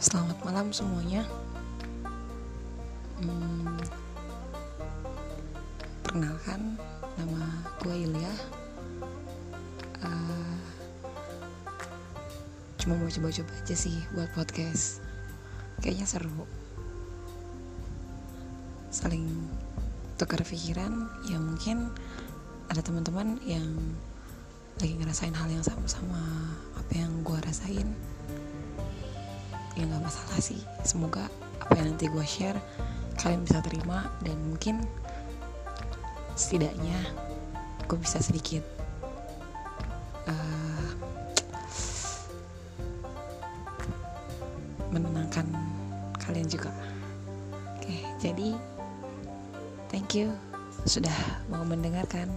Selamat malam semuanya. Hmm, perkenalkan, nama gue Ilya. Uh, cuma mau coba-coba aja sih buat podcast. Kayaknya seru. Saling tukar pikiran, ya mungkin ada teman-teman yang lagi ngerasain hal yang sama-sama apa yang gue rasain ya nggak masalah sih. Semoga apa yang nanti gue share kalian bisa terima dan mungkin setidaknya gue bisa sedikit uh, menenangkan kalian juga. Oke jadi thank you sudah mau mendengarkan